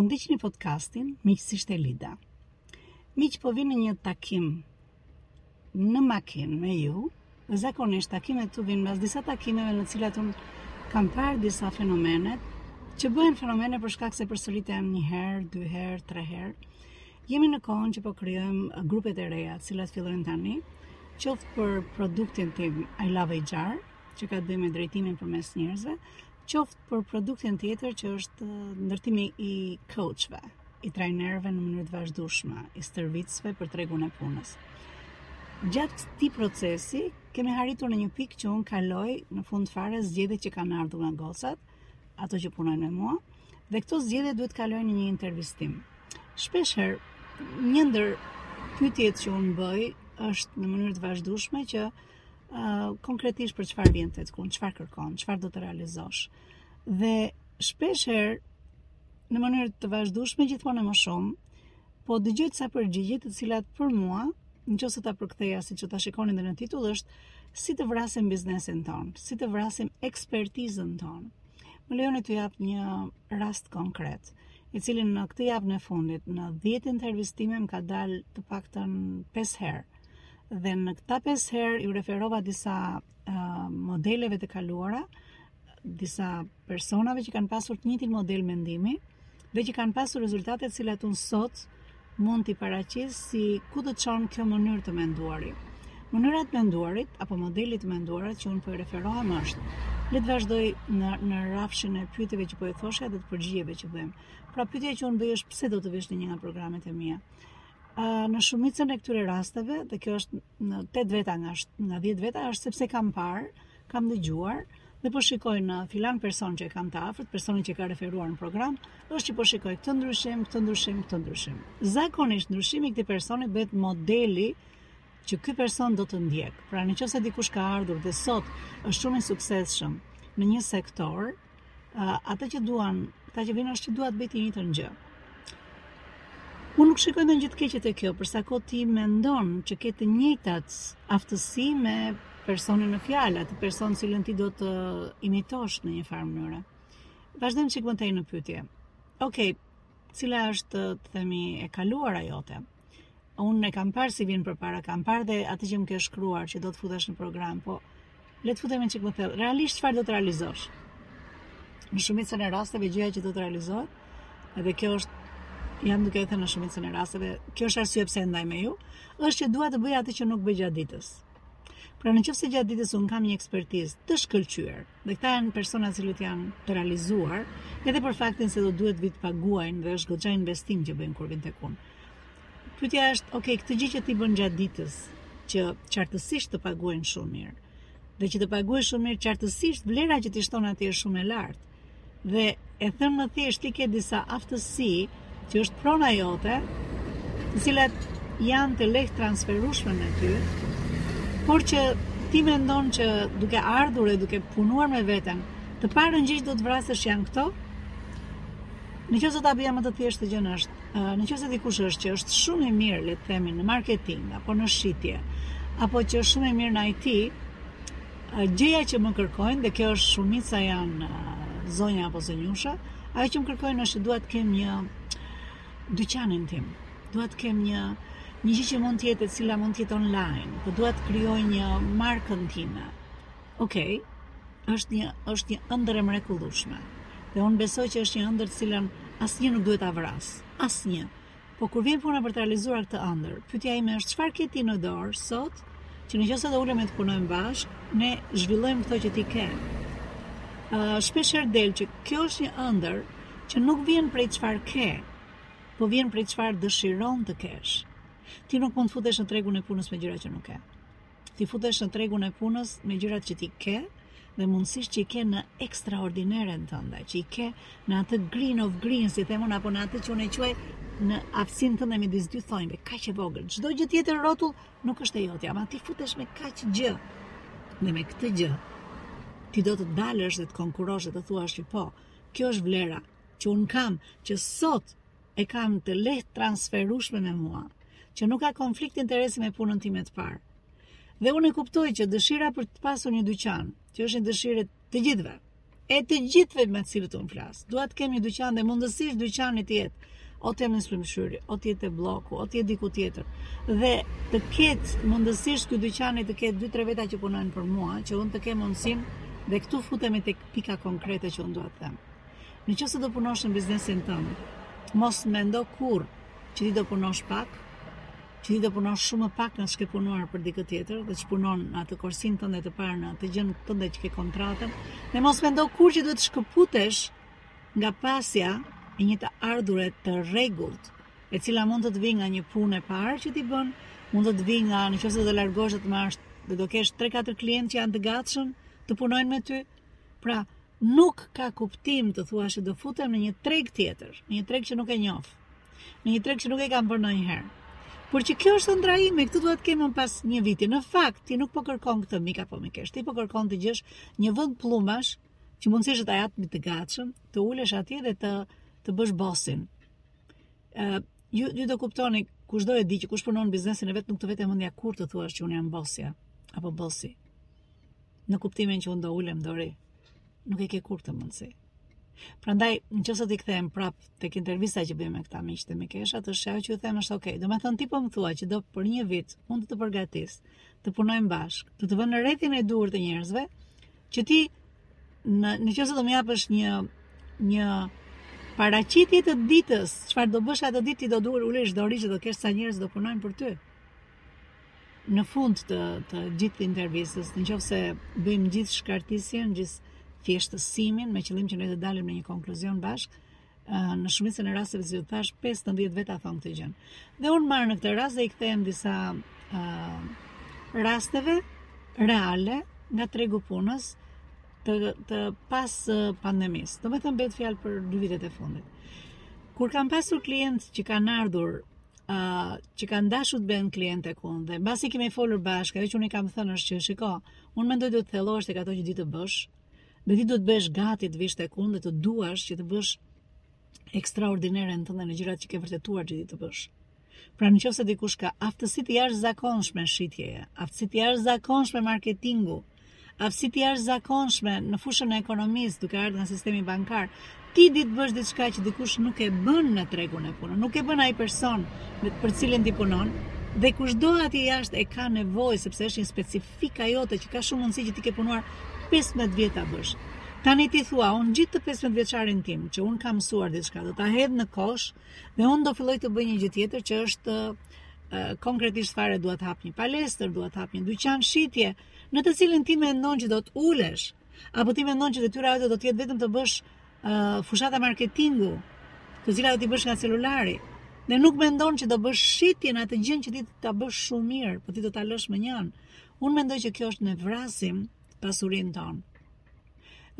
Po ndiqni podcastin Miqësisht e Lida. Miq po vini në një takim në makinë me ju, Dhe zakonisht takimet këtu vijnë mbas disa takimeve në të cilat unë kam parë disa fenomene që bëhen fenomene për shkak se përsëriten një herë, dy herë, tre herë. Jemi në kohën që po krijojmë grupet e reja, të cilat fillojnë tani, qoftë për produktin tim I Love HR, që ka të bëjë me drejtimin përmes njerëzve, qoftë për produktin tjetër që është ndërtimi i coachve, i trajnerëve në mënyrë të vazhdueshme, i stërvitësve për tregun e punës. Gjatë këtij procesi kemi arritur në një pikë që un kaloj në fund fare zgjedhjet që kanë ardhur nga gocat, ato që punojnë me mua, dhe këto zgjedhje duhet të kalojnë në një intervistim. Shpeshherë një ndër pyetjet që un bëj është në mënyrë të vazhdueshme që konkretisht për çfarë vjen te kjo, çfarë kërkon, çfarë do të realizosh. Dhe shpesh herë në mënyrë të vazhdueshme gjithmonë e më shumë, po dëgjoj ca përgjigje të cilat për mua, nëse ta përktheja siç ta shikoni në titull është si të vrasim biznesin ton, si të vrasim ekspertizën ton. Më lejoni të jap një rast konkret, i cili në këtë javën e fundit, në 10 intervistime më ka dalë të paktën 5 herë Dhe në këta pesë herë iu referova disa uh, modeleve të kaluara, disa personave që kanë pasur të njëjtin model mendimi dhe që kanë pasur rezultate të cilat unë sot mund t'i paraqis si ku do të çon kjo mënyrë të menduarit. Mënyra e menduarit apo modeli i të menduarit që unë po i referohem është le të vazhdoj në në rrafshin e pyetjeve që po i thosha dhe të përgjigjeve që bëjmë. Pra pyetja që unë bëj është pse do të vish në një nga programet e mia. Në shumicën e këtyre rasteve, dhe kjo është në 8 veta nga, nga 10 veta, është sepse kam parë, kam dëgjuar, dhe po shikoj në filan person që e kam të afërt, personi që ka referuar në program, është që po shikoj këtë ndryshim, këtë ndryshim, këtë ndryshim. Zakonisht ndryshimi i këtij personi bëhet modeli që ky person do të ndjek. Pra në qoftë se dikush ka ardhur dhe sot është shumë i suksesshëm në një sektor, atë që duan këta që vinë është që duan të bëjnë të njëjtën gjë. Unë nuk shikoj ndonjë gjë të keqe te kjo, për sa kohë ti mendon që ke të njëjtat aftësi me personin në fjalë, atë person të cilin ti do të imitosh në një farë mënyre. Vazhdojmë çikë më tej në pytje. Okej, okay, cila është të themi e kaluara jote. Unë e kam parë si vjen përpara, kam parë dhe atë që më ke shkruar që do të futesh në program, po le të futemi një çik më thellë. Realisht çfarë do të realizosh? Në shumicën e rasteve gjëja që do të realizohet, edhe kjo është jam duke thënë në shumicën e rasteve, kjo është arsye pse po ndaj me ju, është që dua të bëj atë që nuk bëj gjatë ditës. Pra në qoftë se gjatë ditës unë kam një ekspertizë të shkëlqyer, dhe këta janë persona të cilët janë të realizuar, edhe për faktin se do duhet edhe të paguajnë dhe është goxha investim që bëjnë kur vijnë tek unë. Pyetja është, ok, këtë gjë që ti bën gjatë ditës, që qartësisht të paguajnë shumë mirë, dhe që të paguajnë shumë mirë qartësisht, vlera që ti shton atje është shumë e lartë, dhe e thënë më thjesht ti ke disa aftësi që është prona jote, të cilat janë të lehtë transferueshme me ty, por që ti mendon që duke ardhur e duke punuar me veten, të parën gjë që do të vrasësh janë këto? Në qoftë se ta bëja më të thjeshtë gjënë është, në qoftë se dikush që është shumë i mirë, le të themi, në marketing apo në shitje, apo që është shumë i mirë në IT, Gjëja që më kërkojnë, dhe kjo është shumica janë zonja apo zonjusha, ajo që më kërkojnë është që dua të kem një dyqanin tim. Dua të kem një një gjë që mund të jetë e cila mund të jetë online, po dua të krijoj një markën time. Okej. Okay është një është një ëndërr e mrekullueshme. Dhe unë besoj që është një ëndërr të cilën asnjë nuk duhet ta vrasë. Asnjë. Po kur vjen puna për të realizuar këtë ëndërr, pyetja ime është çfarë ke ti në dorë sot që në qoftë se do ulemi të punojmë bashkë, ne zhvillojmë këto që ti ke. Uh, shpesh herë del që kjo është një ëndërr që nuk vjen prej çfarë ke, po vjen prej çfarë dëshiron të kesh. Ti nuk mund të futesh në tregun e punës me gjëra që nuk ke. ti futesh në tregun e punës me gjërat që ti ke dhe mundësisht që i ke në ekstraordineren tënde, që i ke në atë green of green, si themun, apo në atë që unë e quaj në aftësinë tënde midis dy thonjve, kaq e vogël, çdo gjë tjetër rrotull nuk është e jotja, ama ti futesh me kaq gjë, dhe me këtë gjë, ti do të dalësh dhe të konkurrosh dhe të thuash që po, kjo është vlera, që unë kam, që sot e kam të lehtë transferueshme me mua, që nuk ka konflikt interesi me punën time të parë. Dhe unë e kuptoj që dëshira për të pasur një dyqan, që është një dëshirë e të gjithëve, e të gjithëve me të cilët unë flas, dua të kem një dyqan dhe mundësisht dyqani të jetë o të jetë te Myslym Shyri, o të jetë te Blloku, o të jetë diku tjetër. Dhe të ketë mundësisht ky dyqani të ketë 2-3 veta që punojnë për mua, që unë të kem mundësinë dhe këtu futemi te pika konkrete që unë duhet të them. Në qoftë se do punosh në biznesin tënd, mos mendo kurrë që ti do punosh pak, që ti do punosh shumë më pak nga ç'ke punuar për dikë tjetër dhe ç'punon në atë korsin tënde të parë në atë gjën tënde që ke kontratën. Dhe mos mendo kurrë që duhet të shkëputesh nga pasja e një të ardhure të rregullt, e cila mund të të vijë nga një punë e parë që ti bën, mund të të vijë nga në qoftë se do largosh të marrësh dhe do kesh 3-4 klientë që janë të gatshëm të punojnë me ty. Pra, Nuk ka kuptim të thuash se do futem në një treg tjetër, në një treg që nuk e njoh. Në një treg që nuk e kam bërë ndonjëherë. Por që kjo është ëndra ime, këtë dua ta kem unë pas një viti. Në fakt, ti nuk po kërkon këtë mik apo mikeshë, ti po kërkon të gjesh një vend pëllumbash që mundësisht ta japin të gatshëm, të ulesh atje dhe të të bësh bosin. Ë, uh, ju ju do kuptoni kushdo e di që kush punon në biznesin e vet nuk të vete mendja kurrë të thuash që unë jam bosja apo bosi. Në kuptimin që unë do ulem dori. Nuk e ke kurrë atë mundësi. Prandaj, në qoftë se i kthehemi prapë te këto intervista që bëjmë me këta miq dhe mikesha, të shëja që ju themë është okej. Okay. Domethënë ti po më thua që do për një vit, unë të të përgatis, të punojmë bashkë, të të vë në rrethin e duhur të njerëzve, që ti në, në qoftë se do më japësh një, një paraqitje të ditës, çfarë do bësh atë ditë ti do duhur ulesh dori që do kesh sa njerëz do punojnë për ty. në fund të, të gjithë intervistës, në qoftë se bëjmë gjithë skartisjen, gjithë thjeshtësimin, me qëllim që ne të dalim në një konkluzion bashkë, në shumicën e rasteve si të thashë 15 veta thonë këtë gjë. Dhe unë marr në këtë rast dhe i kthehem disa uh, rasteve reale nga tregu i punës të të pas pandemisë. Do të them bëhet fjalë për dy vitet e fundit. Kur kam pasur klientë që kanë ardhur uh, që kanë dashur të bëhen klientë tek unë dhe mbasi kemi folur bashkë, ajo që unë i kam thënë është që shiko, unë mendoj duhet të thellohesh tek ato që di të bësh. Dhe ti duhet të jesh gati të vish tek unë dhe të duash që të bëhesh ekstraordinere në tënde në gjërat që ke vërtetuar që di të bësh. Pra në qoftë se dikush ka aftësi të jashtëzakonshme shitjeje, aftësi të jashtëzakonshme marketingu, Aftësi të jashtëzakonshme në fushën e ekonomisë, duke ardhur nga sistemi bankar, ti di të bësh diçka që dikush nuk e bën në tregun e punës, nuk e bën ai person me për cilin ti punon, dhe kushdo atje jashtë e ka nevojë sepse është një specifikë jotja që ka shumë mundësi që ti ke punuar 15 vjet ta bësh. Tani ti thua, unë gjithë atë 15 vjeçarin tim që unë kam mësuar diçka, do ta hedh në kosh dhe unë do filloj të bëj një gjë tjetër që është konkretisht çfarë, dua të hap një palestër, dua të hap një dyqan shitje, në të cilin ti mendon që do të ulesh, apo ti mendon që detyra jote do të jetë vetëm të bësh uh, fushata marketingu, të cilat do t'i bësh nga celulari, dhe nuk mendon që do bësh shitje në atë gjënë që ti ta bësh shumë mirë, po ti do ta lësh mënjanë. Unë mendoj që kjo është ne vrasim pasurinë tonë.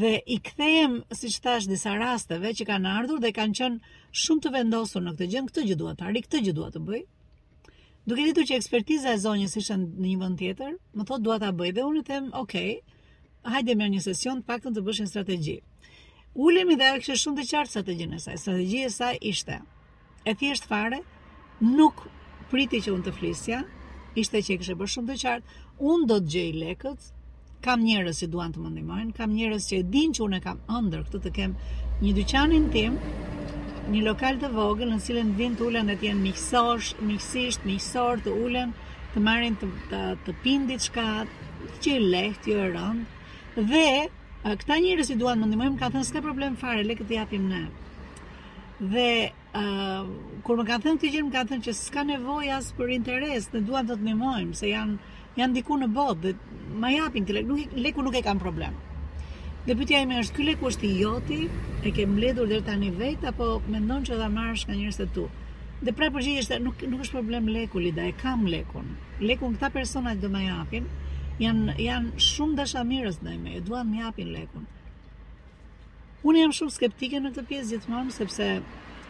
Dhe i kthehem, siç thashë, disa rasteve që kanë ardhur dhe kanë qënë shumë të vendosur në këtë gjënë, këtë gjë duhet ta arrij, këtë gjë dua ta bëj, Duke ditur që ekspertiza e zonjës ishte në një vend tjetër, më thotë dua ta bëj dhe unë them, "Ok, hajde merr një sesion, të paktën të bësh një strategji." Ulemi dhe ajo kishte shumë të qartë strategjinë e saj. Strategjia e saj ishte e thjeshtë fare, nuk priti që unë të flisja, ishte që e kishte bërë shumë të qartë, unë do të gjej lekët, kam njerëz që duan të më ndihmojnë, kam njerëz që e dinë që unë e kam ëndërr këtë të kem një dyqanin tim, një lokal të vogël në të cilin vijnë të ulen dhe të jenë miqësosh, miqësisht, miqësor të ulen, të marrin të të, të pinë diçka që është e lehtë, jo e rëndë. Dhe këta njerëz që duan të më ndihmojnë, kanë thënë s'ke problem fare, lekët t'i japim ne. Dhe kur më kanë thënë këtë gjë, më kanë thënë që s'ka nevojë as për interes, ne duan të të ndihmojmë, se janë janë diku në botë dhe ma japin këtë lek nuk leku nuk e kanë problem. Dhe pyetja ime është, ky leku është i joti, e ke mbledhur deri tani vetë apo mendon që do ta marrësh nga njerëzit e tu? Dhe prapë përgjigjja është nuk nuk është problem leku Lida, e kam lekun. Lekun këta persona që do ma japin janë janë shumë dashamirës ndaj meje, duan të ma japin lekun. Unë jam shumë skeptike në këtë pjesë gjithmonë sepse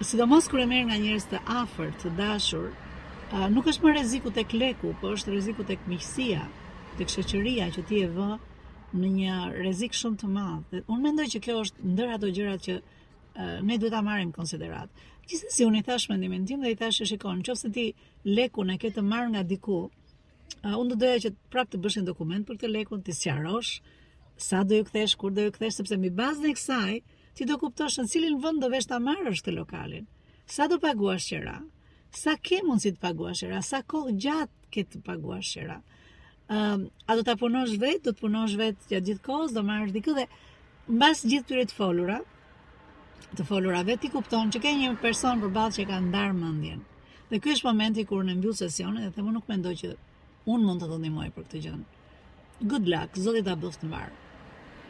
sidomos kur e merr nga njerëz të afërt, të dashur, nuk është më rreziku tek leku, por është rreziku tek miqësia, tek shoqëria që ti e vë në një rrezik shumë të madh. Dhe unë mendoj që kjo është ndër ato gjërat që ne duhet ta marrim në konsideratë. Gjithsesi unë i thashë mendimin tim dhe i thashë se shiko, nëse ti lekun e ke të marrë nga diku, Uh, unë do doja që prapë të bësh një dokument për këtë lekun, t'i sqarosh sa do ju kthesh, kur do ju kthesh sepse mbi bazën e kësaj ti do kuptosh në cilin vend do vesh ta marrësh këtë lokalin. Sa do paguash qira? Sa ke mundësi të paguash qira? Sa kohëzgjatje ke të paguash qira? Ëm, uh, a do ta punosh vetë? Do të punosh vetë gjatë gjithë kohës, do marrësh dikë dhe mbas gjithë këtyre të folura, të folurave ti kupton që ke një person përballë që ka ndarë mendjen. Dhe ky është momenti kur unë mbyll sesionin dhe them unë nuk mendoj që unë mund të të ndihmoj për këtë gjë. Good luck, zoti ta bëftë mbarë.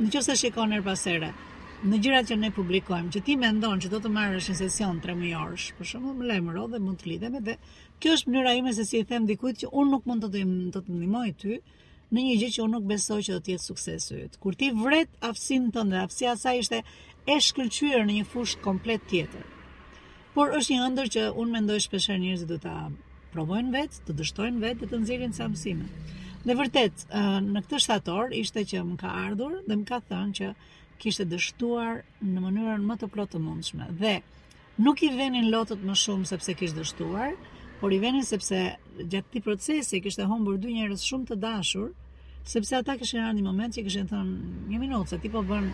Në qoftë se shikon herë pas here, në gjërat që ne publikojmë, që ti mendon që do të marrësh një sesion 3 mujor, për shembull, më lajmëro dhe mund të lidhemi dhe kjo është mënyra ime se si i them dikujt që unë nuk mund të të ndihmoj ty, në një gjë që unë nuk besoj që do të jetë suksesi yt. Kur ti vret aftësinë tënde, aftësia e saj ishte e shkëlqyer në një fushë komplet tjetër. Por është një ëndër që unë mendoj shpeshherë njerëzit do ta provojnë vetë, të dështojnë vetë dhe të nxjerrin ca mësime. Dhe vërtet, në këtë shtator ishte që më ka ardhur dhe më ka thënë që kishte dështuar në mënyrën më të plotë të mundshme. Dhe nuk i vinin lotët më shumë sepse kishte dështuar, por i vinin sepse gjatë këtij procesi kishte humbur dy njerëz shumë të dashur, sepse ata kishin ardhur në moment që kishin thënë një minutë se ti po bën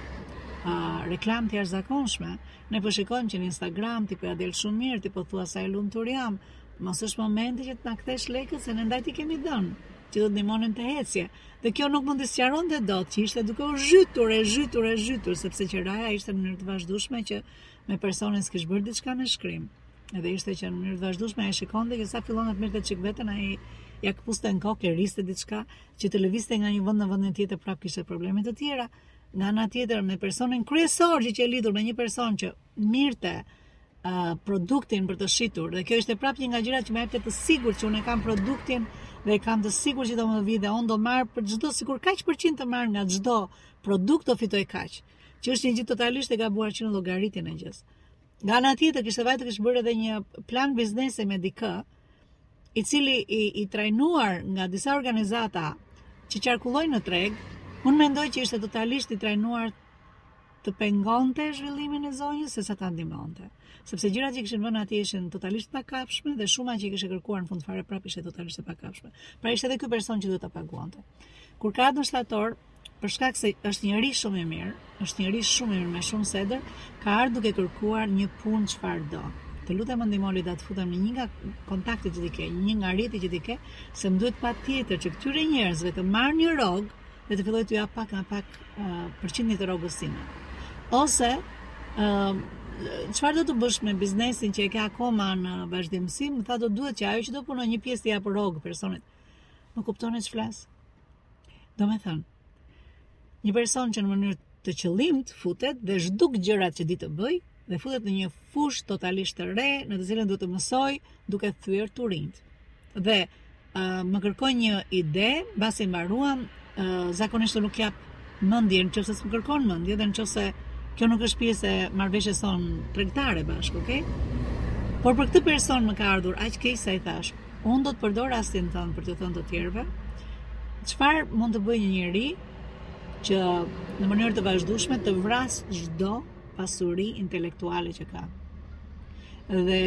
a reklamë të jashtëzakonshme, ne po shikojmë që në Instagram ti po ia del shumë mirë, ti po thua sa e lumtur jam, mos është momenti që të na kthesh lekët se ne ndaj t'i kemi dhënë. që do të të ndihmonin të ecje. Dhe kjo nuk mund të sqaronte dot që ishte duke u zhytur e zhytur e zhytur sepse qiraja ishte në mënyrë të vazhdueshme që me personin s'kish bërë diçka me shkrim. Edhe ishte që në mënyrë të vazhdueshme ai shikonte që sa fillonte merrte çik veten ai ia këpuste në kokë, niste diçka që të lëvizte nga një vend në vendin tjetër prapë kishte probleme të tjera. Nga ana tjetër me personin kryesor që qe lidhur me një person që merrte uh, produktin për të shitur dhe kjo ishte prapë një nga gjërat që më jepte të sigurt që unë kam produktin dhe e kam të sigurt që do më vijë dhe unë do marr për çdo sikur kaq përqind të marr nga çdo produkt do fitoj kaq që është një gjë totalisht e gabuar që në llogaritjen e gjësë. Nga ana tjetër kishte vajtë kish bërë edhe një plan biznesi me dikë i cili i, i trajnuar nga disa organizata që qarkullojnë në treg, unë mendoj që ishte totalisht i trajnuar të pengonte zhvillimin e zonjës sesa ta ndihmonte. Sepse gjërat që kishin vënë atje ishin totalisht të pakapshme dhe shuma që kishte kërkuar në fund fare prapë ishte totalisht e pakapshme. Pra ishte edhe ky person që duhet ta paguante. Kur ka ardhur në shtator, për shkak se është njeri shumë i mirë, është njeri shumë i mirë me shumë sedër, ka ardhur duke kërkuar një punë çfarëdo. Të lutem më ndihmo që të futem në një nga kontaktet që ti ke, një nga rrjeti që ti ke, se më duhet patjetër që këtyre njerëzve të marr një rrogë dhe të filloj t'u jap pak nga pak përqindje të rrogës sime. Ose çfarë do të bësh me biznesin që e ke akoma në vazhdimësi? Më tha do duhet që ajo që do punojë një pjesë t'i jap rrogë personit. Më kupton se ç'flas? Domethënë, një person që në mënyrë të qëllimtë futet dhe zhduk gjërat që di të bëjë, dhe futet në një fushë totalisht të re, në të cilën duhet të mësojë duke thyer turinjt. Dhe uh, më kërkoi një ide, mbasi mbaruam, uh, zakonisht nuk jap mendje nëse s'më kërkon mendje dhe nëse kjo nuk është pjesë e marrëveshjes sonë tregtare bashkë, okay? Por për këtë person më ka ardhur aq keq sa i thashë, unë do të përdor rastin tënd për t'u thënë të tjerëve çfarë mund të bëjë një njeri që në mënyrë të vazhdueshme të vrasë çdo pasuri intelektuale që ka. Dhe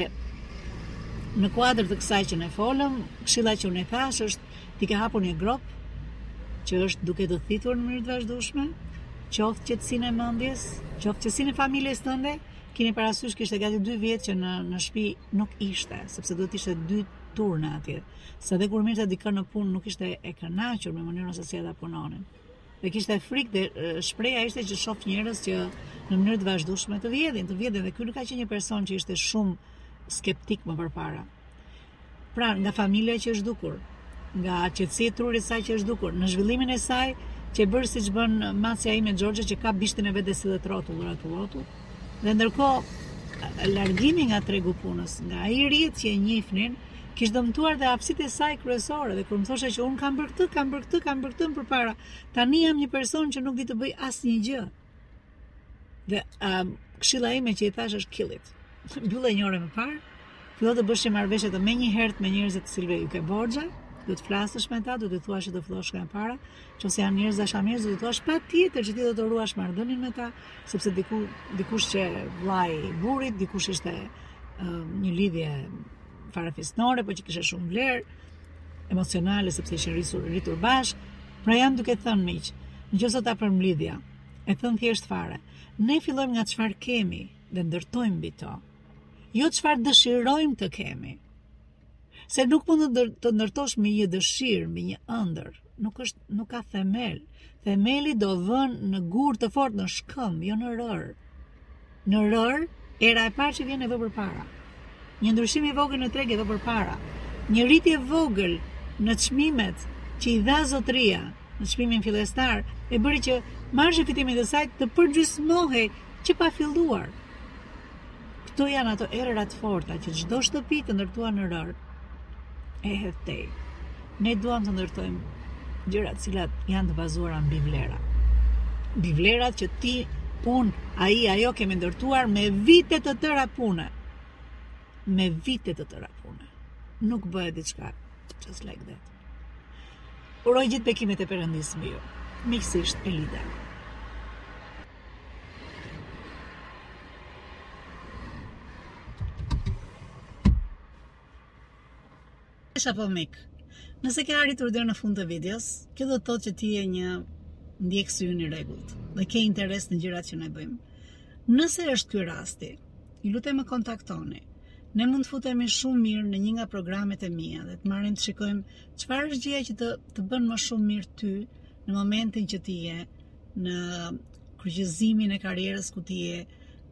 në kuadrë të kësaj që ne folëm, këshilla që unë i thashë është ti ke hapur një gropë që është duke të thithur në mënyrë të vazhdueshme, qoftë qetësinë e mendjes, qoftë qetësinë e familjes tënde, keni parasysh kishte gati 2 vjet që në në shtëpi nuk ishte, sepse duhet të ishte 2 turne atje. Sa dhe kur merrte dikë në punë nuk ishte e kënaqur me mënyrën se si ata punonin. dhe kishte frikë dhe shprehja ishte që shof njerëz që në mënyrë të vazhdueshme të vjedhin, të vjedhin dhe ky nuk ka qenë një person që ishte shumë skeptik më përpara. Pra, nga familja që është dukur, nga qetësia e trurit saj që është dukur, në zhvillimin e saj qe bërë siç bën macja ime Xhorxhe që kap bishtin e vet, sillet rrotull e rrotull. Dhe ndërkohë largimi nga tregu i punës, nga ai rreth që e njihnin, Kish dëmtuar dhe aftësitë e saj kryesore dhe kur më thoshte që unë kam bërë këtë, kam bërë këtë, kam bërë këtë më përpara. Tani jam një person që nuk di të bëj asnjë gjë. Dhe um, këshilla ime që i thashë është kill it. Mbylle një orë më parë, fillo të bësh një marrëveshje të menjëhershme me njerëzit të cilëve u ke borxhe, do të flasësh me ta, do të thuash që do fillosh nga e para, nëse janë njerëz dashamirës, do të thuash patjetër që ti do të ruash marrëdhënien me ta, sepse diku dikush qe vllai i burrit, dikush ishte uh, një lidhje farefisnore, por që kishte shumë vlerë emocionale sepse ishin rritur rritur bashkë. Pra jam duke thënë miq, nëse ta përmblidhja, e thënë thjesht fare. Ne fillojmë nga çfarë kemi dhe ndërtojmë mbi to. Jo çfarë dëshirojmë të kemi. Se nuk mund të ndërtosh mbi një dëshirë, mbi një ëndërr, nuk është nuk ka themel. Themeli do vënë në gur të fortë në shkëmb, jo në rërë. Në rërë, era e parë që vjen e vë përpara. Një ndryshim i vogël në treg e vë përpara. Një rritje e vogël në çmimet që i dha zotëria në çmimin fillestar e bëri që marzhi i fitimit të saj të përgjysmohej që pa filluar. Këto janë ato erërat forta që çdo shtëpi të ndërtuar në rërë e hedhin tej. Ne duam të ndërtojmë gjëra të cilat janë të bazuara mbi vlera. Mbi vlerat që ti, unë, ai, ajo kemi ndërtuar me vite të tëra pune. Me vite të tëra pune. Nuk bëhet diçka just like that. Uroj gjithë bekimet e Perëndisë mbi ju. Miqësisht Elida. apo mik, Nëse ke arritur deri në fund të videos, kjo do të thotë që ti je një ndjekës i ynë i rregullt dhe ke interes në gjërat që ne bëjmë. Nëse është ky rasti, ju lutem më kontaktoni. Ne mund të futemi shumë mirë në një nga programet e mia dhe të marrim të shikojmë çfarë është gjëja që të bën më shumë mirë ty në momentin që ti je në kryqëzimin e karrierës ku ti je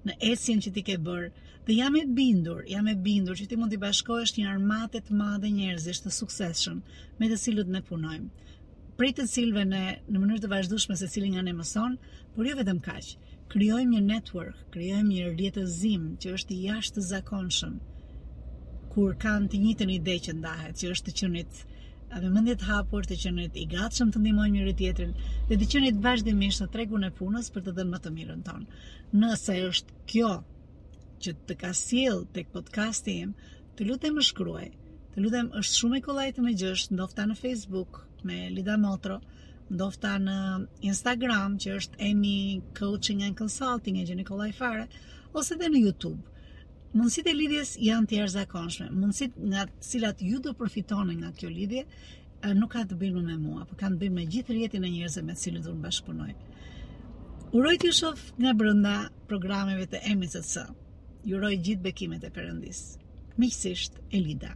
në ecjen që ti ke bërë dhe jam e bindur, jam e bindur që ti mund t'i bashkohesh një armate të madhe njerëzish të suksesshëm me të cilët ne punojmë. Prej të cilëve ne në mënyrë të vazhdueshme secili nga ne mëson, por jo vetëm kaq. Krijojmë një network, krijojmë një rrjetëzim që është i jashtëzakonshëm. Kur kanë të njëjtën ide që ndahet, që është të qenit me mendje të hapur, të qenit i gatshëm të ndihmojmë njëri-tjetrin dhe të qenit vazhdimisht në tregun e punës për të dhënë më të mirën tonë. Nëse është kjo që të ka sjellë tek podcasti im, të lutem më shkruaj. Të lutem, është shumë e kollaj të më gjesh, ndofta në Facebook me Elida Motro, ndofta në Instagram që është Emi Coaching and Consulting e gjeni kollaj fare, ose edhe në YouTube. Mundësitë e lidhjes janë të jashtëzakonshme, mundësitë nga të cilat ju do përfitoni nga kjo lidhje nuk kanë të bëjnë me mua, por kanë të bëjnë me gjithë rrjetin e njerëzve me të cilët unë bashkëpunoj. Uroj të të shoh nga brenda programeve të EMCC. Ju uroj gjithë bekimet e Perëndisë. Miqësisht Elida.